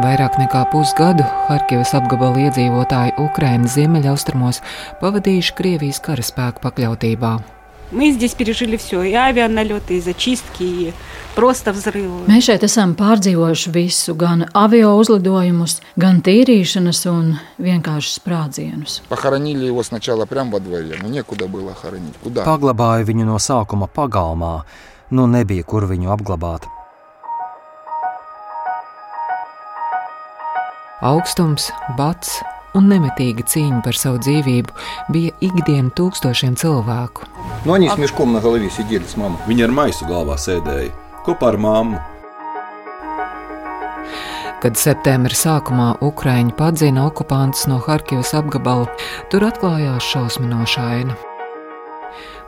Vairāk nekā pusgadu Harkivas apgabala iedzīvotāji Ukraiņas ziemeļaustrumos pavadījuši Krievijas karaspēku pakļautībā. Mēs šeit esam pārdzīvojuši visu, gan avio uzlidojumus, gan tīrīšanas un vienkārši sprādzienus. Paglabāju viņu no sākuma pagalmā, nu nebija kur viņu apglabāt. Augstums, bats un nemitīga cīņa par savu dzīvību bija ikdiena tūkstošiem cilvēku. No viņas miškām no galvas sēdēja mamma. Viņa ar maisu galvā sēdēja kopā ar mammu. Kad septembra sākumā Ukrāņi padzina okupantus no Harkivas apgabala, tur atklājās šausminoša aina.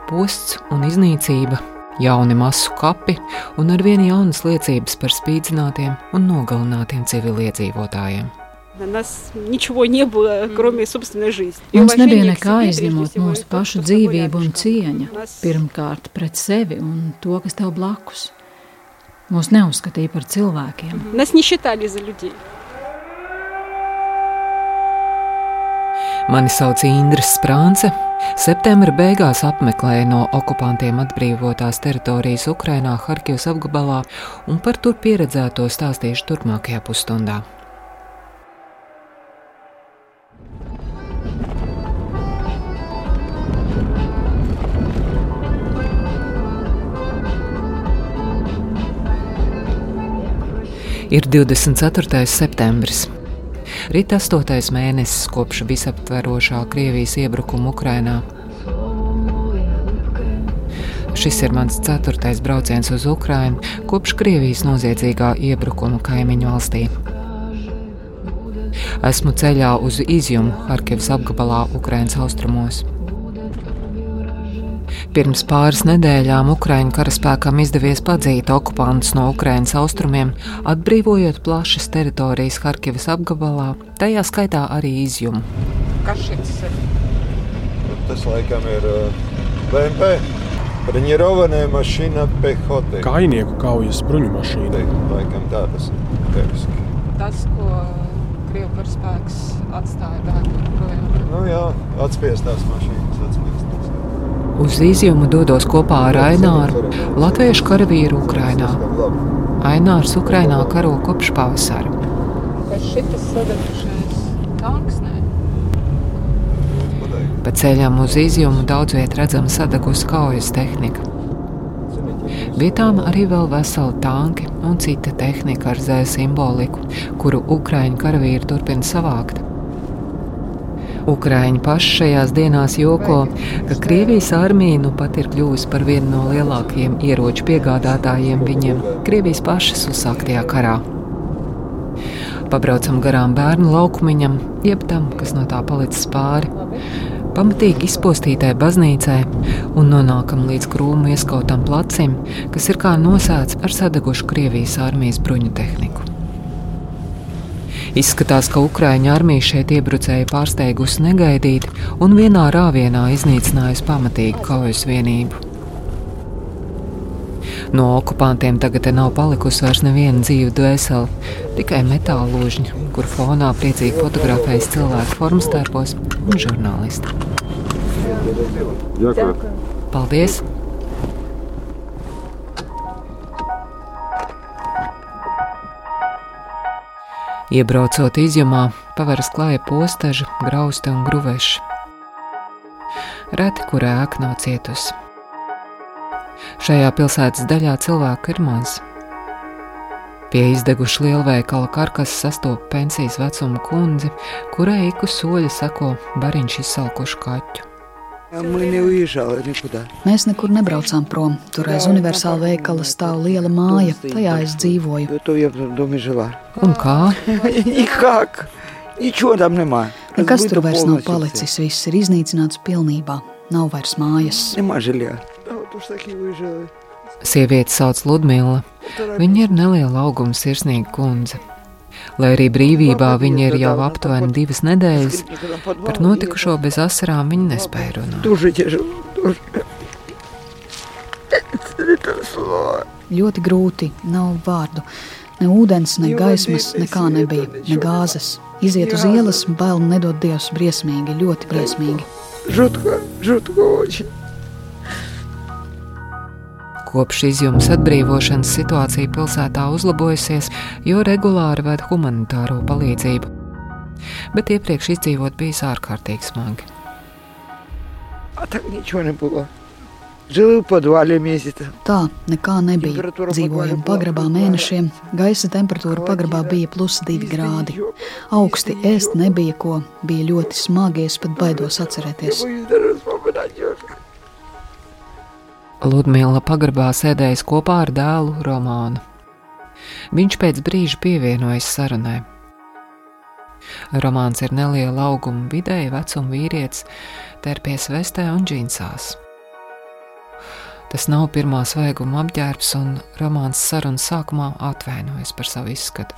Posts un iznīcība, jauni masu kapi un arvien jaunas liecības par spīdzinātiem un nogalinātiem civiliedzīvotājiem. На нас ничего не было, кроме собственной жизни. Mums nebija nekā izņemot mūsu pašu dzīvību un cieņa, pirmkārt pret sevi un to, kas tev blakus. Mūs neuzskatīja par cilvēkiem. Mēs nešķitāli za ļudī. Mani sauc Indras Sprānce. Septembra beigās apmeklēju no okupantiem atbrīvotās teritorijas Ukrainā, Harkivas apgabalā, un par tur pieredzēto stāstīšu turpmākajā pusstundā. Ir 24. septembris. Rīt 8. mēnesis kopš visaptverošā Krievijas iebrukuma Ukrainā. Šis ir mans ceturtais brauciens uz Ukrajinu kopš Krievijas noziedzīgā iebrukuma kaimiņu valstī. Esmu ceļā uz Izjumu, Harkivas apgabalā, Ukraiņas austrumos. Pirms pāris nedēļām Ukraiņu karaspēkam izdevies padzīt okupantus no Ukraiņas austrumiem, atbrīvojot plašas teritorijas Harkivas apgabalā, tajā skaitā arī izjumu. Kas šis ir? Nu, tas laikam ir eh, BMP. Bruņurovanē mašīna pehote. Kainieku kaujas bruņu mašīna. Laikam tā tas ir. Teviski. Tas, ko Krievu karaspēks atstāja bēgļu projām. Nu jā, atspiestās mašīnas, atspiestās. Uz izjumu dodos kopā ar Aināru, latviešu karavīru Ukrainā. Ainārs Ukrainā karo kopš pavasara. Pa ceļam uz izjumu daudz viet redzama sadegusi kaujas tehnika. Vietām arī vēl veseli tanki un cita tehnika ar zēju simboliku, kuru Ukrāņu karavīri turpina savākt. Ukrāņi paši šajās dienās joko, ka Krievijas armija nu pat ir kļuvusi par vienu no lielākajiem ieroču piegādātājiem viņiem Krievijas pašas uzsāktajā karā. Pabraucam garām bērnu laukumiņam, jeb tam, kas no tā palicis pāri, pamatīgi izpostītai baznīcai un nonākam līdz krūmu ieskautam placim, kas ir kā nosēts ar sadegušu Krievijas armijas bruņu tehniku. Izskatās, ka Ukrāņu armija šeit iebrucēja pārsteigusi negaidīti un vienā rāvienā iznīcinājusi pamatīgu kaujas vienību. No okupantiem tagad nav palikusi vairs neviena dzīva dvēsele, tikai metāla lūžņa, kur fonā priecīgi fotografējas cilvēku formstērpos un žurnālisti. Paldies! Iebraucot izjumā, paveras klāja postaži, grausti un gruveši. Reti, kur ēka nav cietusi. Šajā pilsētas daļā cilvēku ir maz. Pie izdeguša lielveikala karkas sastopas pensijas vecuma kundze, kurai ik uz soļa seko bariņš izsalkušu kaķu. Mēs nekur nebraucām prom. Tur aiz universāla veikala stāv liela māja. Tajā es dzīvoju. Un kā? Nekas nu, tur vairs nav palicis. Viss ir iznīcināts pilnībā. Nav vairs mājas. Sieviete sauc Ludmila. Viņa ir neliela auguma sirsnīga kundze. Lai arī brīvībā viņa ir jau aptuveni divas nedēļas, par notikušo bez asarām viņa nespēja runāt. Ļoti grūti, nav vārdu. Ne ūdens, ne gaismas, nekā nebija, ne gāzes. Iziet uz ielas, bail nedod Dievs briesmīgi, ļoti briesmīgi. Žutko, žutko, žutko. Kopš izjums atbrīvošanas situācija pilsētā uzlabojusies, jo regulāri ved humanitāro palīdzību. Bet iepriekš izdzīvot bija ārkārtīgi smagi. A, tā neko nebija. Tā nekā nebija. Dzīvojām pagrabā mēnešiem, gaisa temperatūra pagrabā bija plus 2 grādi. Augsti ēst nebija ko, bija ļoti smagi, es pat baidos atcerēties. Ludmila pagrabā sēdējas kopā ar dēlu Romānu. Viņš pēc brīža pievienojas sarunai. Romāns ir neliela auguma vidēja vecuma vīrietis, terpies vestē un džinsās. Tas nav pirmā svaiguma apģērbs, un romāns sarunas sākumā atvainojas par savu izskatu.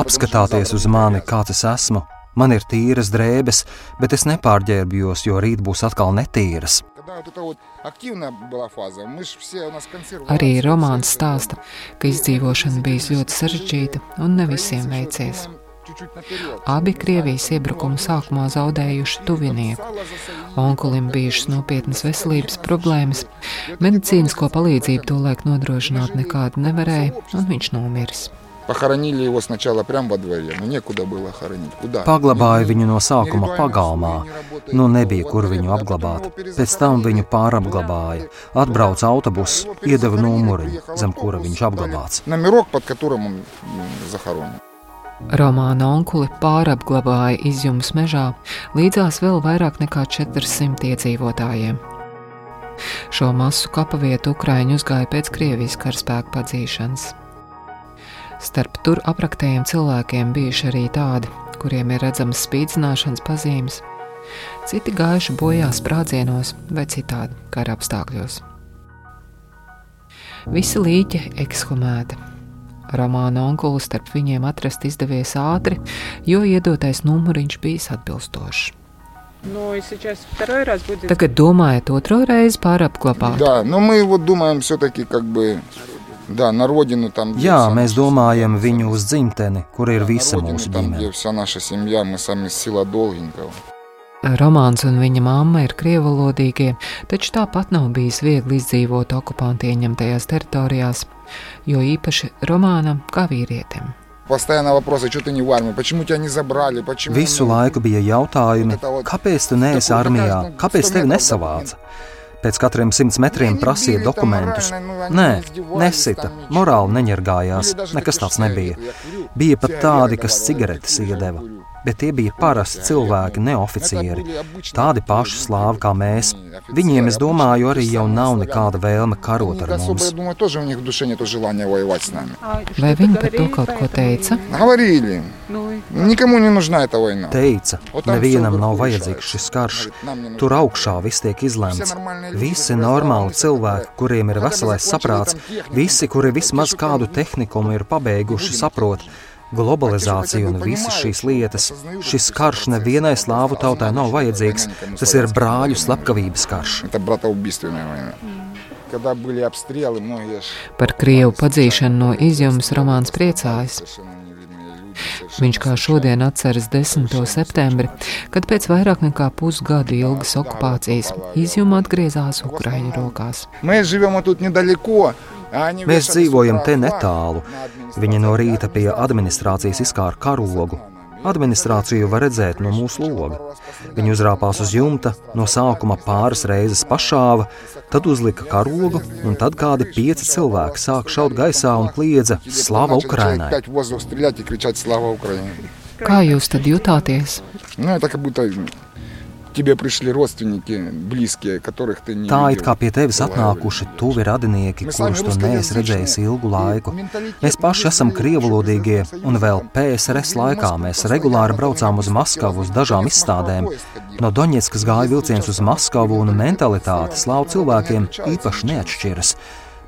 Apskatāties uz mani, kāds es esmu, Man ir tīras drēbes, bet es nepārģērbjos, jo rīt būs atkal netīras. Arī romāns stāsta, ka izdzīvošana bijusi ļoti sarežģīta un ne visiem veicies. Abi Krievijas iebrukuma sākumā zaudējuši tuvinieku. Onkulim bijušas nopietnas veselības problēmas, medicīnisko palīdzību tolaik nodrošināt nekādu nevarēja, un viņš nomiris. Похоронили его сначала прямо во дворе, ну некуда было хоронить. Куда? Paglabāju viņu no sākuma pagalmā, nu nebija kur viņu apglabāt. Pēc tam viņu pārapglabāja. Atbrauca autobuss, iedeva numuriņu, zem kura viņš apglabāts. Namirok, pat kuram un захоронен. Romāna onkuli pārapglabāja izjums mežā, līdzās vēl vairāk nekā 400 iedzīvotājiem. Šo masu kapavietu Ukraiņu uzgāja pēc Krievijas karaspēka padzīšanas. Starp tur apraktējiem cilvēkiem bijuši arī tādi, kuriem ir redzamas spīdzināšanas pazīmes, citi gājuši bojā sprādzienos vai citādi kara apstākļos. Visi līķi ekshumēti. Romāna onkulu starp viņiem atrast izdevies ātri, jo iedotais numuriņš bija atbilstošs. Но и сейчас второй раз будет. Так и думает, второй раз пара обклопа. Да, но мы вот думаем все-таки как бы Да, на родину там. Jā, mēs domājam viņu uz dzimteni, kur ir visa mūsu ģimene. Семья, мы сами сила Долгинкова. Romāns un viņa mamma ir krievalodīgie, taču tāpat nav bijis viegli izdzīvot okupantu ieņemtajās teritorijās, jo īpaši Romānam kā vīrietim. Visu laiku bija jautājumi, kāpēc tu neesi armijā, kāpēc tevi nesavāca? Pēc katriem simts metriem prasīja dokumentus. Nē, nesita, morāli neņergājās, nekas tāds nebija. Bija pat tādi, kas cigaretes iedeva, bet tie bija parasti cilvēki, neoficieri, tādi paši slāvi kā mēs. Viņiem, es domāju, arī jau nav nekāda vēlme karot ar mums. Vai viņi par to kaut ko teica? Teica, nevienam nav vajadzīgs šis karš. Tur augšā viss tiek izlemts. Visi normāli cilvēki, kuriem ir veselais saprāts, visi, kuri vismaz kādu tehnikumu ir pabeiguši, saprot, globalizācija un visas šīs lietas. Šis karš nevienai slāvu tautai nav vajadzīgs. Tas ir brāļu slepkavības karš. Par Krievu padzīšanu no izjūmas romāns priecājas. Viņš kā šodien atceras 10. septembri, kad pēc vairāk nekā pusgada ilgas okupācijas izjūma atgriezās Ukraiņu rokās. Mēs dzīvojam тут nedaliko. Mēs dzīvojam te netālu. Viņi no rīta pie administrācijas izkāra karogu, Administrāciju var redzēt no mūsu loga. Viņi uzrāpās uz jumta, no sākuma pāris reizes pašāva, tad uzlika karogu, un tad kādi pieci cilvēki sāk šaut gaisā un kliedza: Slava Ukrainai! Kā jūs tad jutāties? Nē, tā kā būtu тебе пришли родственники, близкие, которых ты не Tā it kā pie tevis atnākuši tuvi radinieki, kurus tu neesi redzējis ilgu laiku. Mēs paši esam krievalodīgie, un vēl PSRS laikā mēs regulāri braucām uz Maskavu uz dažām izstādēm. No Doņetskas gāja vilciens uz Maskavu, un mentalitāte slāvu cilvēkiem īpaši neatšķiras.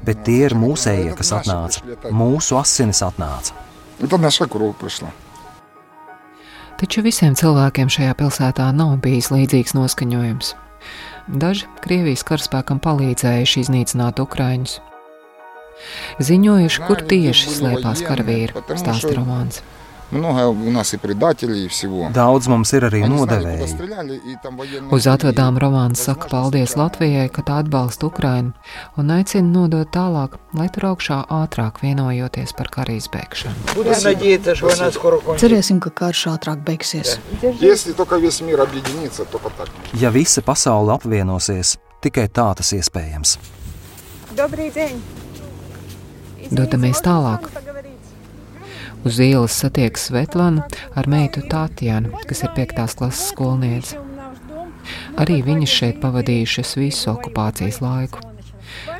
Bet tie ir mūsējie, kas atnāca. Mūsu asinis atnāca. Un tad mēs sakām, kur prišla. Taču visiem cilvēkiem šajā pilsētā nav bijis līdzīgs noskaņojums. Daži Krievijas karaspēkam palīdzējuši iznīcināt Ukraiņus. Ziņojuši, kur tieši slēpās karavīri, stāsta romāns. Много у нас и предателей, и всего. Daudz mums ir arī nodevēji. Uz atvedām Romāns saka paldies Latvijai, ka tā atbalsta Ukrainu un aicina nodot tālāk, lai tur augšā ātrāk vienojoties par karīs beigšanu. Cerēsim, ka karš ātrāk beigsies. Ja visa pasaule apvienosies, tikai tā tas iespējams. Dodamies tālāk. Uz ielas satiekas Svetlana ar meitu Tātjanu, kas ir 5. klases skolniece. Arī viņas šeit pavadījušas visu okupācijas laiku.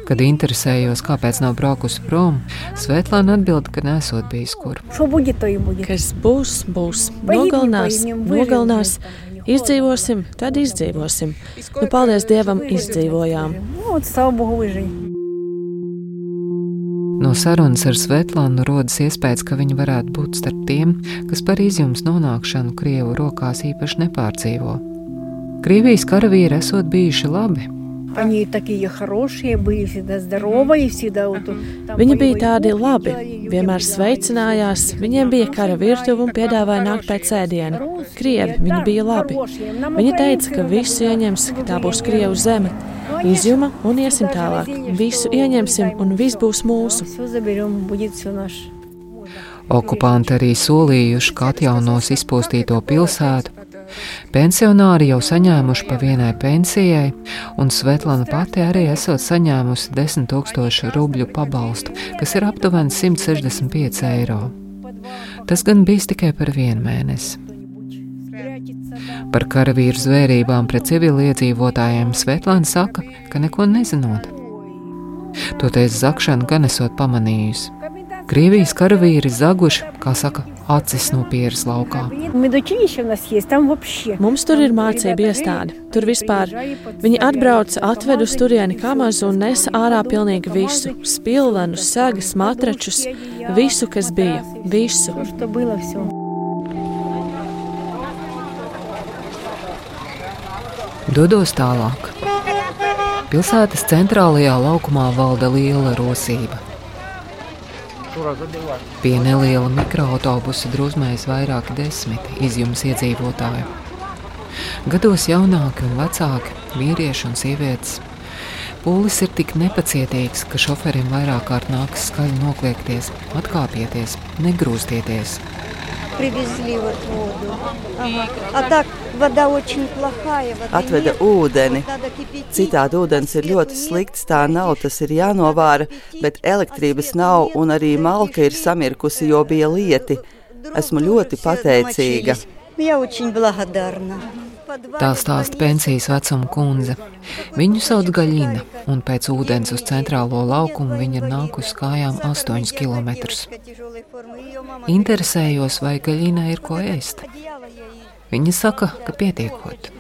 Kad interesējos, kāpēc nav braukusi prom, Svetlana atbild, ka nesot bijis kur. Kas būs, būs. Nogalinās, nogalinās. Izdzīvosim, tad izdzīvosim. Nu, paldies Dievam, izdzīvojām. No sarunas ar Svetlānu rodas iespējas, ka viņa varētu būt starp tiem, kas par izjums nonākšanu Krievu rokās īpaši nepārdzīvo. Krievijas karavīri esot bijuši labi. Viņi bija tādi labi, vienmēr sveicinājās, viņiem bija kara virtuve un piedāvāja nākt pēc ēdiena. Krievi, viņi bija labi. Viņi teica, ka visu ieņems, ka tā būs Krievu zeme. Izjuma un iesim tālāk. Visu ieņemsim un viss būs mūsu. Okupanti arī solījuši, ka atjaunos izpostīto pilsētu. Pensionāri jau saņēmuši pa vienai pensijai, un Svetlana pati arī esot saņēmusi 10 000 rubļu pabalstu, kas ir aptuveni 165 eiro. Tas gan bijis tikai par vienu mēnesi. Par karavīru zvērībām pret civiliedzīvotājiem Svetlana saka, ka neko nezinot. Toties zakšanu gan esot pamanījusi. Krievijas karavīri zaguši, kā saka, acis no pieres laukā. Mums tur ir mācība iestāde. Tur vispār viņi atbrauca, atved uz turieni kamazu un nesa ārā pilnīgi visu - spilvenus, sagas, matračus, visu, kas bija, visu. Dodos tālāk. Pilsētas centrālajā laukumā valda liela rosība. Pie neliela mikroautobusa drusmējas vairāki desmiti izjums iedzīvotāju. Gados jaunāki un vecāki, vīrieši un sievietes. Pūlis ir tik nepacietīgs, ka šoferim vairāk kārt nākas skaļi nokliekties, atkāpieties, negrūstieties. Привезли вот воду. Ага. А так voda очень плохая. Atveda ūdeni. Citādi ūdens ir ļoti slikts, tā nav, tas ir jānovāra, bet elektrības nav un arī malka ir samirkusi, jo bija lieti. Esmu ļoti pateicīga. Я очень благодарна. Tā stāsta pensijas vecuma kundze. Viņu sauc Gaļina, un pēc ūdens uz centrālo laukumu viņa ir nākusi kājām 8 km. Interesējos, vai Gaļina ir ko ēst. Viņa saka, ka pietiekot.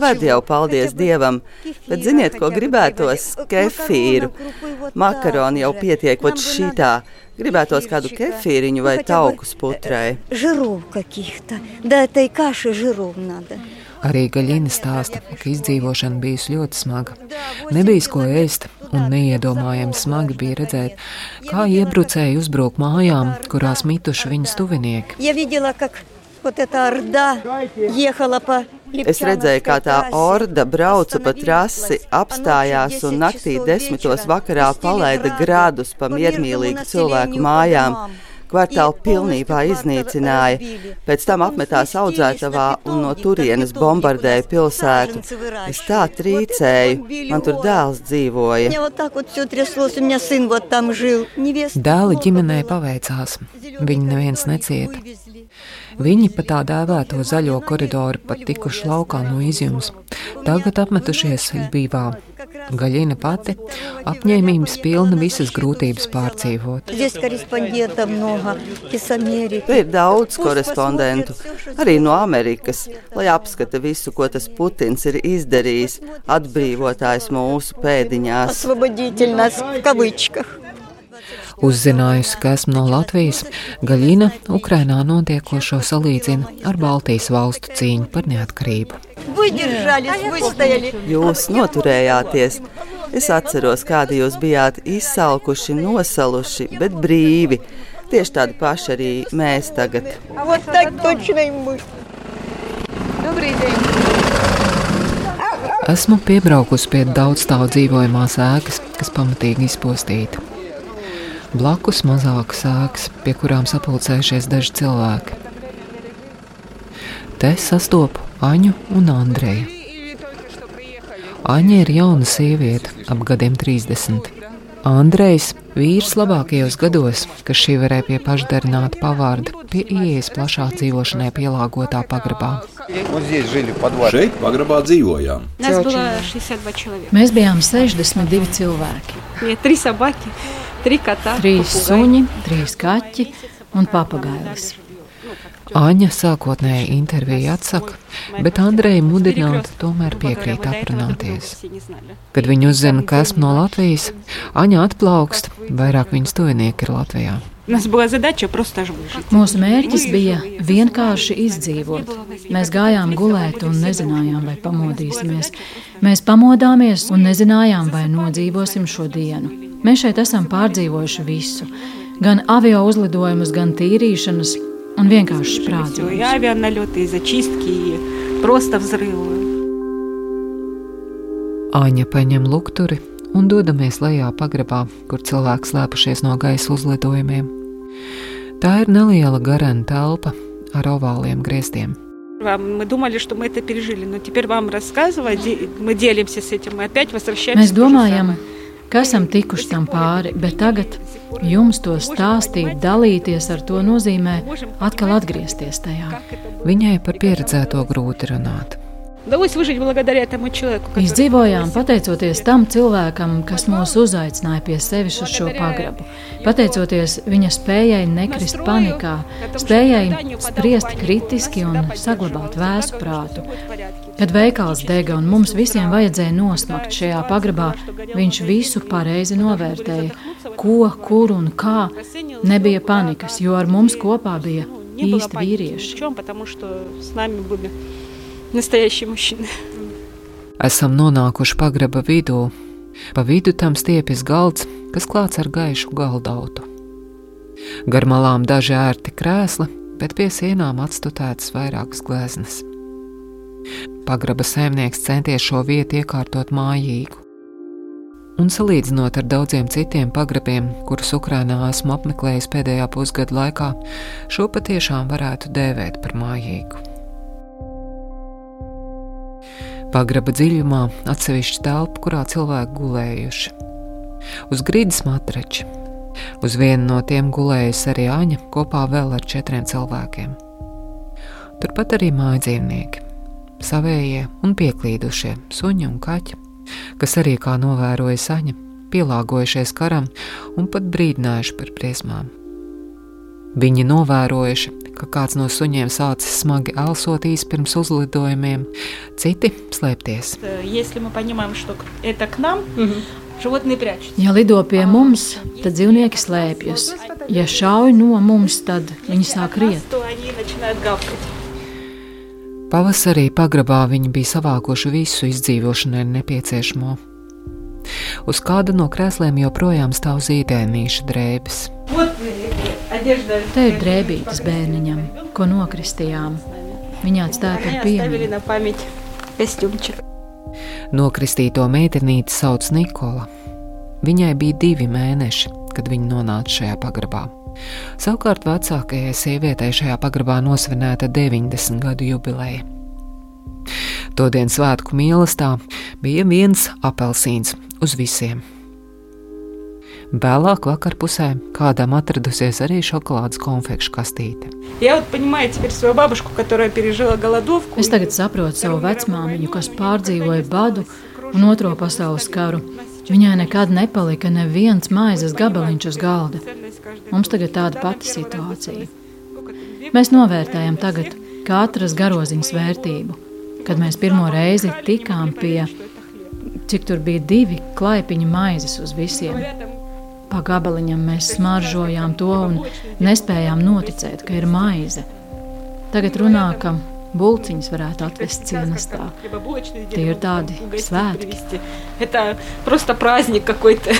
Vad jau paldies Dievam, bet ziniet, ko gribētos? Kefīru. Makaroni jau pietiek pat šitā. Gribētos kādu kefīriņu vai tauku sputrai. Arī Gaļina stāsta, ka izdzīvošana bijusi ļoti smaga. Nebija ko ēst, un neiedomājami smagi bija redzēt, kā iebrucēji uzbruk mājām, kurās mituši viņas tuvinieki. Вот эта орда ехала по Es redzēju, kā tā orda brauca pa trasi, apstājās un naktī desmitos vakarā palaida grādus pa miermīlīgu cilvēku mājām. Kvartālu pilnībā iznīcināja, pēc tam apmetās audzētavā un no turienes bombardēja pilsētu. Es tā trīcēju, man tur dēls dzīvoja. Dēli ģimenei paveicās, viņi neviens necieta. Viņi pa tā dēvēto zaļo koridoru pat tikuši laukā no izjums. Tagad apmetušies Ļbīvā. Gaļina pati apņēmības pilna visas grūtības pārdzīvot. Nu, ir daudz korespondentu, arī no Amerikas, lai apskata visu, ko tas Putins ir izdarījis, atbrīvotājs mūsu pēdiņās. Uzzinājusi, ka esmu no Latvijas, Gaļina Ukrainā notiekošo salīdzina ar Baltijas valstu cīņu par neatkarību. Jūs noturējāties. Es atceros, kādi jūs bijāt izsalkuši, nosaluši, bet brīvi. Tieši tādi paši arī mēs tagad. Esmu piebraukusi pie daudzstāvu dzīvojamās ēkas, kas pamatīgi izpostīta. Blakus mazākas ēkas, pie kurām sapulcējušies daži cilvēki. Te sastopu Aņu un Andreju. Aņa ir jauna sieviete, ap gadiem 30. Andrejs, vīrs labākajos gados, kas šī varēja pie pašdarināta pavārda, pie ieejas plašā dzīvošanai pielāgotā pagrabā. Šeit pagrabā dzīvojām. Mēs bijām 62 cilvēki. Trīs suņi, trīs kaķi un papagailis. Aņa sākotnēji interviju atsaka, bet Andreja mudināta tomēr piekrīt aprunāties. Kad viņi uzzina, ka esmu no Latvijas, Aņa atplaukst, vairāk viņas tuvinieki ir Latvijā. Mūsu mērķis bija vienkārši izdzīvot. Mēs gājām gulēt un nezinājām, vai pamodīsimies. Mēs pamodāmies un nezinājām, vai nodzīvosim šo dienu. Mēs šeit esam pārdzīvojuši visu, gan avio uzlidojumus, gan tīrīšanas un vienkārši sprādzienus. Āņa paņem lukturi un dodamies lejā pagrabā, kur cilvēki slēpušies no gaisa uzlidojumiem. Tā ir neliela garena telpa ar ovāliem grieztiem. Mēs domājam, ka esam tikuši tam pāri, bet tagad jums to stāstīt, dalīties ar to nozīmē atkal atgriezties tajā. Viņai par pieredzēto grūti runāt. Izdzīvojām pateicoties tam cilvēkam, kas mūs uzaicināja pie sevis uz šo pagrabu. Pateicoties viņa spējai nekrist panikā, spējai spriest kritiski un saglabāt vēsu prātu. Kad veikals dega un mums visiem vajadzēja nosmakt šajā pagrabā, viņš visu pareizi novērtēja, ko, kur un kā. Nebija panikas, jo ar mums kopā bija īsti vīrieši. Esam nonākuši pagraba vidū. Pa vidu tam stiepjas galds, kas klāts ar gaišu galdautu. Gar malām daži ērti krēsli, bet pie sienām atstutētas vairākas gleznas. Pagraba saimnieks centies šo vietu iekārtot mājīgu. Un salīdzinot ar daudziem citiem pagrabiem, kurus Ukrainā esmu apmeklējis pēdējā pusgada laikā, šo patiešām varētu dēvēt par mājīgu. Pagraba dziļumā atsevišķa telpa, kurā cilvēki gulējuši. Uz grīdas matrači. Uz vienu no tiem gulējusi arī Aņa kopā vēl ar četriem cilvēkiem. Turpat arī mājdzīvnieki savējie un pieklīdušie suņi un kaķi, kas arī, kā novēroja saņa, pielāgojušies karam un pat brīdinājuši par briesmām. Viņi novērojuši, ka kāds no suņiem sācis smagi elsot īsi pirms uzlidojumiem, citi slēpties. Ja lido pie mums, tad dzīvnieki slēpjas. Ja šauj no mums, tad viņi sāk riet. Pavasarī pagrabā viņi bija savākuši visu izdzīvošanai nepieciešamo. Uz kāda no krēsliem joprojām stāv zīdēnīša drēbes. Te ir drēbītas bērniņam, ko nokristījām. Viņa atstāja par piemiņu. Nokristīto meitenīti sauc Nikola. Viņai bija divi mēneši, kad viņa nonāca šajā pagrabā. Savukārt vecākajai sievietei šajā pagrabā nosvinēta 90 gadu jubileja. Todien svētku mīlestā bija viens apelsīns uz visiem. Vēlāk vakarpusē kādam atradusies arī šokolādes konfekšu kastīte. Es tagad saprotu savu vecmāmiņu, kas pārdzīvoja badu un otro pasaules karu. Viņai nekad nepalika neviens maizes gabaliņš uz galda. Mums tagad tāda pati situācija. Mēs novērtējam tagad katras garoziņas vērtību. Kad mēs pirmo reizi tikām pie, cik tur bija divi klaipiņu maizes uz visiem. Pa gabaliņam mēs smaržojām to un nespējām noticēt, ka ir maize. Tagad runā, ka Bulciņus varētu atvest cienestā. Tie ir tādi svētki. Это просто праздник какой-то.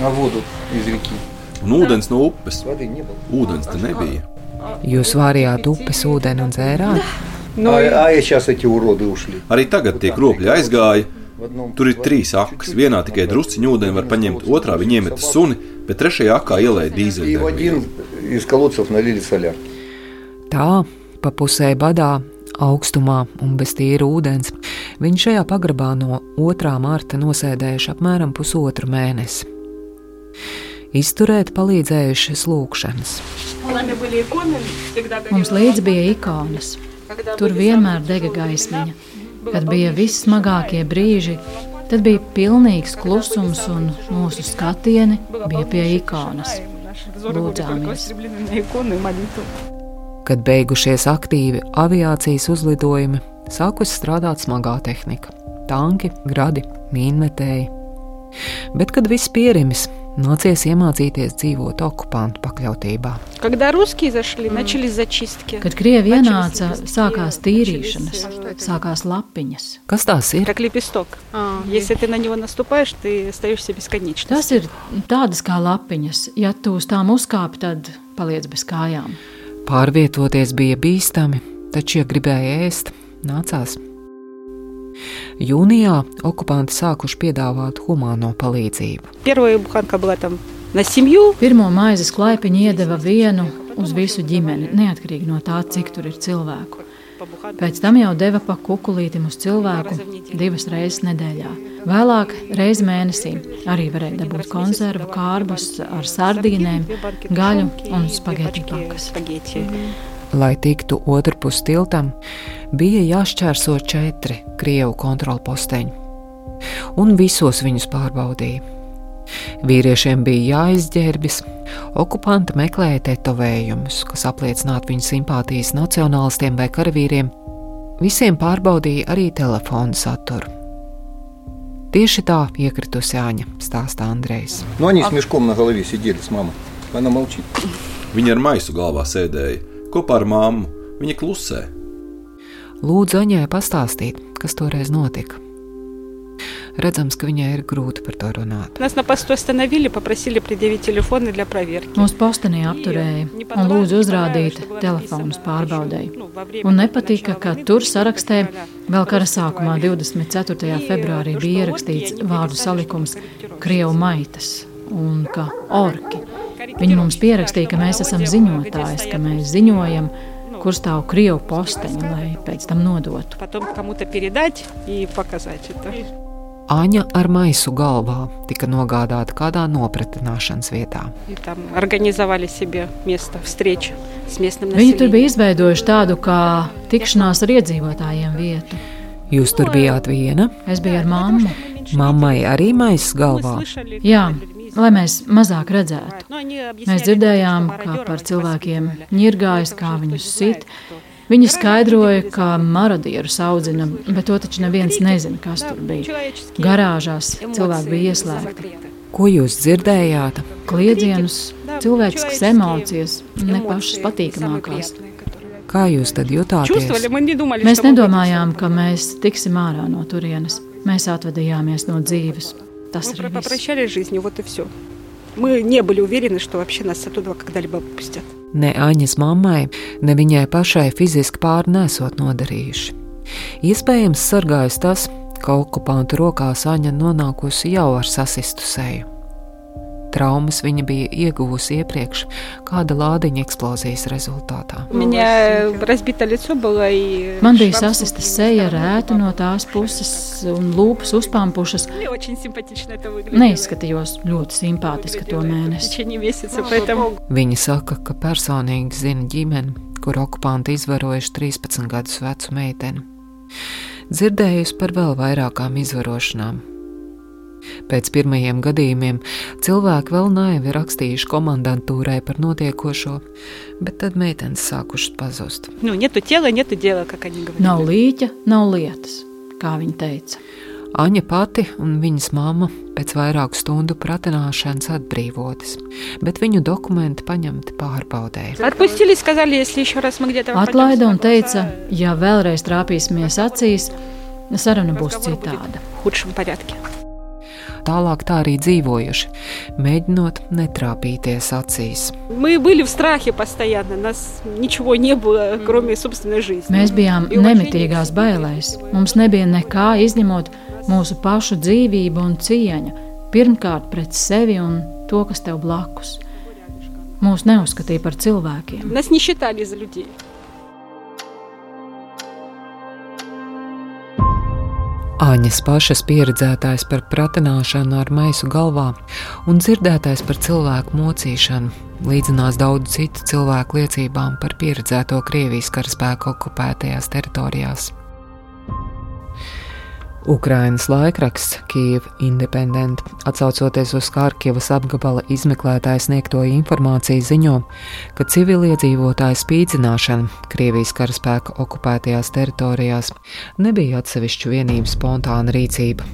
На воду из реки. Un ūdens no upes. Ūdens te nebija. Jūs vārījāt upes ūdeni un dzērāt? Nu, Arī tagad tie kropļi aizgāja. Tur ir trīs akas. Vienā tikai drusciņā ūdeni var paņemt, otrā viņa iemeta suni, bet trešajā akā ielēja dīzeļdegvielu. Tā pa pusē badā, augstumā un bez tīra ūdens, viņi šajā pagrabā no 2. marta nosēdējuši apmēram pusotru mēnesi. Izturēt palīdzējušas lūkšanas. Mums līdzi bija ikonas. Tur vienmēr dega gaismiņa. Kad bija vissmagākie brīži, tad bija pilnīgs klusums un mūsu skatieni bija pie ikonas. Lūdzāmies. Kad beigušies aktīvi aviācijas uzlidojumi, sākus strādāt smagā tehnika - tanki, gradi, mīnmetēji. Bet, kad viss pierimis, Nācies iemācīties dzīvot okupantu pakļautībā. Kad krievi ienāca, sākās tīrīšanas, sākās lapiņas. Kas tās ir? Tas ir tādas kā lapiņas. Ja tu uz tām uzkāpi, tad paliec bez kājām. Pārvietoties bija bīstami, taču, ja gribēja ēst, nācās Jūnijā okupanti sākuši piedāvāt humāno palīdzību. Pirmo maizes klaipiņu iedeva vienu uz visu ģimeni, neatkarīgi no tā, cik tur ir cilvēku. Pēc tam jau deva pa kukurūzīm uz cilvēku divas reizes nedēļā. Vēlāk, reizi mēnesī, arī varēja dabūt konservu, kārbus ar sardīnēm, gaļu un spagetti pakas. Lai tiktu otrpus tiltam, bija jāšķērso četri krievu kontrolposteņi, un visos viņus pārbaudīja. Vīriešiem bija jāizģērbjas, okupanti meklēja tetovējumus, kas apliecinātu viņu simpātijas nacionālistiem vai karavīriem. Visiem pārbaudīja arī telefonu saturu. Tieši tā piekritusi Āņa, stāsta Andrejs. Nu, no viņas miškom na galvī sēdēja mamma. Mana malčī. Viņa ar maisu galvā sēdēja kopā ar mammu. Viņa klusē. Lūdzu, Aņai pastāstīt, kas toreiz notika. Redzams, ka viņai ir grūti par to runāt. Mūsu postenī apturēja un lūdzu uzrādīt telefonus pārbaudēji. Un nepatika, ka tur sarakstē vēl kara sākumā, 24. februārī, bija ierakstīts vārdu salikums Krievu maitas un ka orki. Viņi mums pierakstīja, ka mēs esam ziņotājs, ka mēs ziņojam, kur stāv krievu posteņi, lai pēc tam nodotu. Aņa ar maisu galvā tika nogādāta kādā nopratināšanas vietā. Viņi tur bija izveidojuši tādu kā tikšanās ar iedzīvotājiem vietu. Jūs tur bijāt viena? Es biju ar mammu. Mammai arī maisas galvā? Jā, lai mēs mazāk redzētu. Mēs dzirdējām, kā par cilvēkiem ņirgājas, kā viņus sit. Viņi skaidroja, ka marodierus audzina, bet to taču neviens nezina, kas tur bija. Garāžās cilvēki bija ieslēgti. Ko jūs dzirdējāt? Kliedzienus, cilvēciskas emocijas, ne pašas patīkamākās. Kā jūs tad jutāties? Mēs nedomājām, ka mēs tiksim ārā no turienes. Mēs atvadījāmies no dzīves. Tas ir viss. Мы не были уверены, что вообще нас оттуда когда-либо пустят. Ne Aņas mammai, ne viņai pašai fiziski pāri nesot nodarījuši. Iespējams, sargājis tas, ka okupantu rokās Aņa nonākusi jau ar sasistu seju. Traumas viņa bija ieguvusi iepriekš, kāda lādiņa eksplozijas rezultātā. Man bija sasista seja rēta no tās puses un lūpas uzpampušas. Neizskatījos ļoti simpātiski to mēnesi. Viņa saka, ka personīgi zina ģimeni, kur okupanti izvarojuši 13 gadus vecu meiteni. Dzirdējusi par vēl vairākām izvarošanām, Pēc pirmajiem gadījumiem cilvēki vēl naivi rakstījuši komandantūrai par notiekošo, bet tad meitenes sākušas pazust. Nu, netu tela, netu dela, Nav līķa, nav lietas, kā viņa teica. Aņa pati un viņas mamma pēc vairāku stundu pratināšanas atbrīvotas, bet viņu dokumenti paņemti pārbaudē. Atlaida un teica, ja vēlreiz trāpīsimies acīs, saruna būs citāda tālāk tā arī dzīvojuši, mēģinot netrāpīties acīs. Mēs bijām nemitīgās bailēs. Mums nebija nekā izņemot mūsu pašu dzīvību un cieņu, pirmkārt pret sevi un to, kas tev blakus. Mūs neuzskatīja par cilvēkiem. Mēs neuzskatījām par cilvēkiem. Āņas pašas pieredzētājs par pratināšanu ar maisu galvā un dzirdētais par cilvēku mocīšanu līdzinās daudzu citu cilvēku liecībām par pieredzēto Krievijas karaspēku okupētajās teritorijās. Ukrainas laikraksts Kyiv Independent, atsaucoties uz Kārkivas apgabala izmeklētāju sniegto informāciju, ziņo, ka civiliedzīvotāju spīdzināšana Krievijas karaspēka okupētajās teritorijās nebija atsevišķu vienību spontāna rīcība,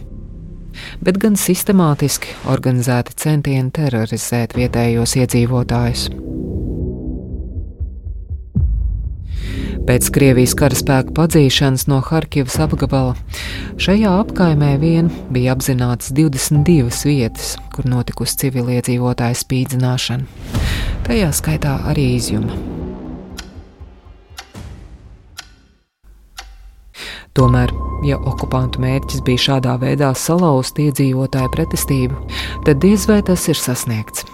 bet gan sistemātiski organizēti centieni terorizēt vietējos iedzīvotājus. Pēc Krievijas karaspēka padzīšanas no Harkivas apgabala šajā apkaimē vien bija apzināts 22 vietas, kur notikusi civiliedzīvotāju spīdzināšana. Tajā skaitā arī izjuma. Tomēr, ja okupantu mērķis bija šādā veidā salauzt iedzīvotāju pretestību, tad diez vai tas ir sasniegts.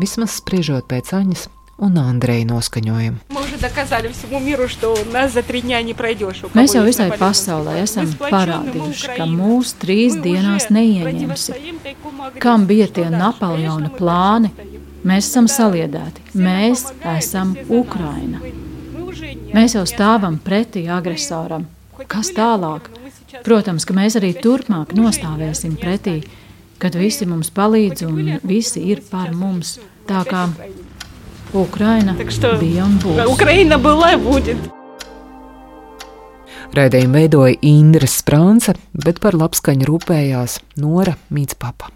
Vismaz spriežot pēc Aņas un Andreja noskaņojumu. Mēs jau visai pasaulē esam parādījuši, ka mūs trīs dienās neieņems. Kam bija tie Napoleona plāni? Mēs esam saliedēti, mēs esam Ukraina. Mēs jau stāvam pretī agresoram. Kas tālāk? Protams, ka mēs arī turpmāk nostāvēsim pretī, kad visi mums palīdz un visi ir par mums. Tā kā Ukraina что, bija un būs. Ukraina была, будет. Raidījumu veidoja Indra Sprānce, bet par labskaņu rūpējās Nora Mītspapa.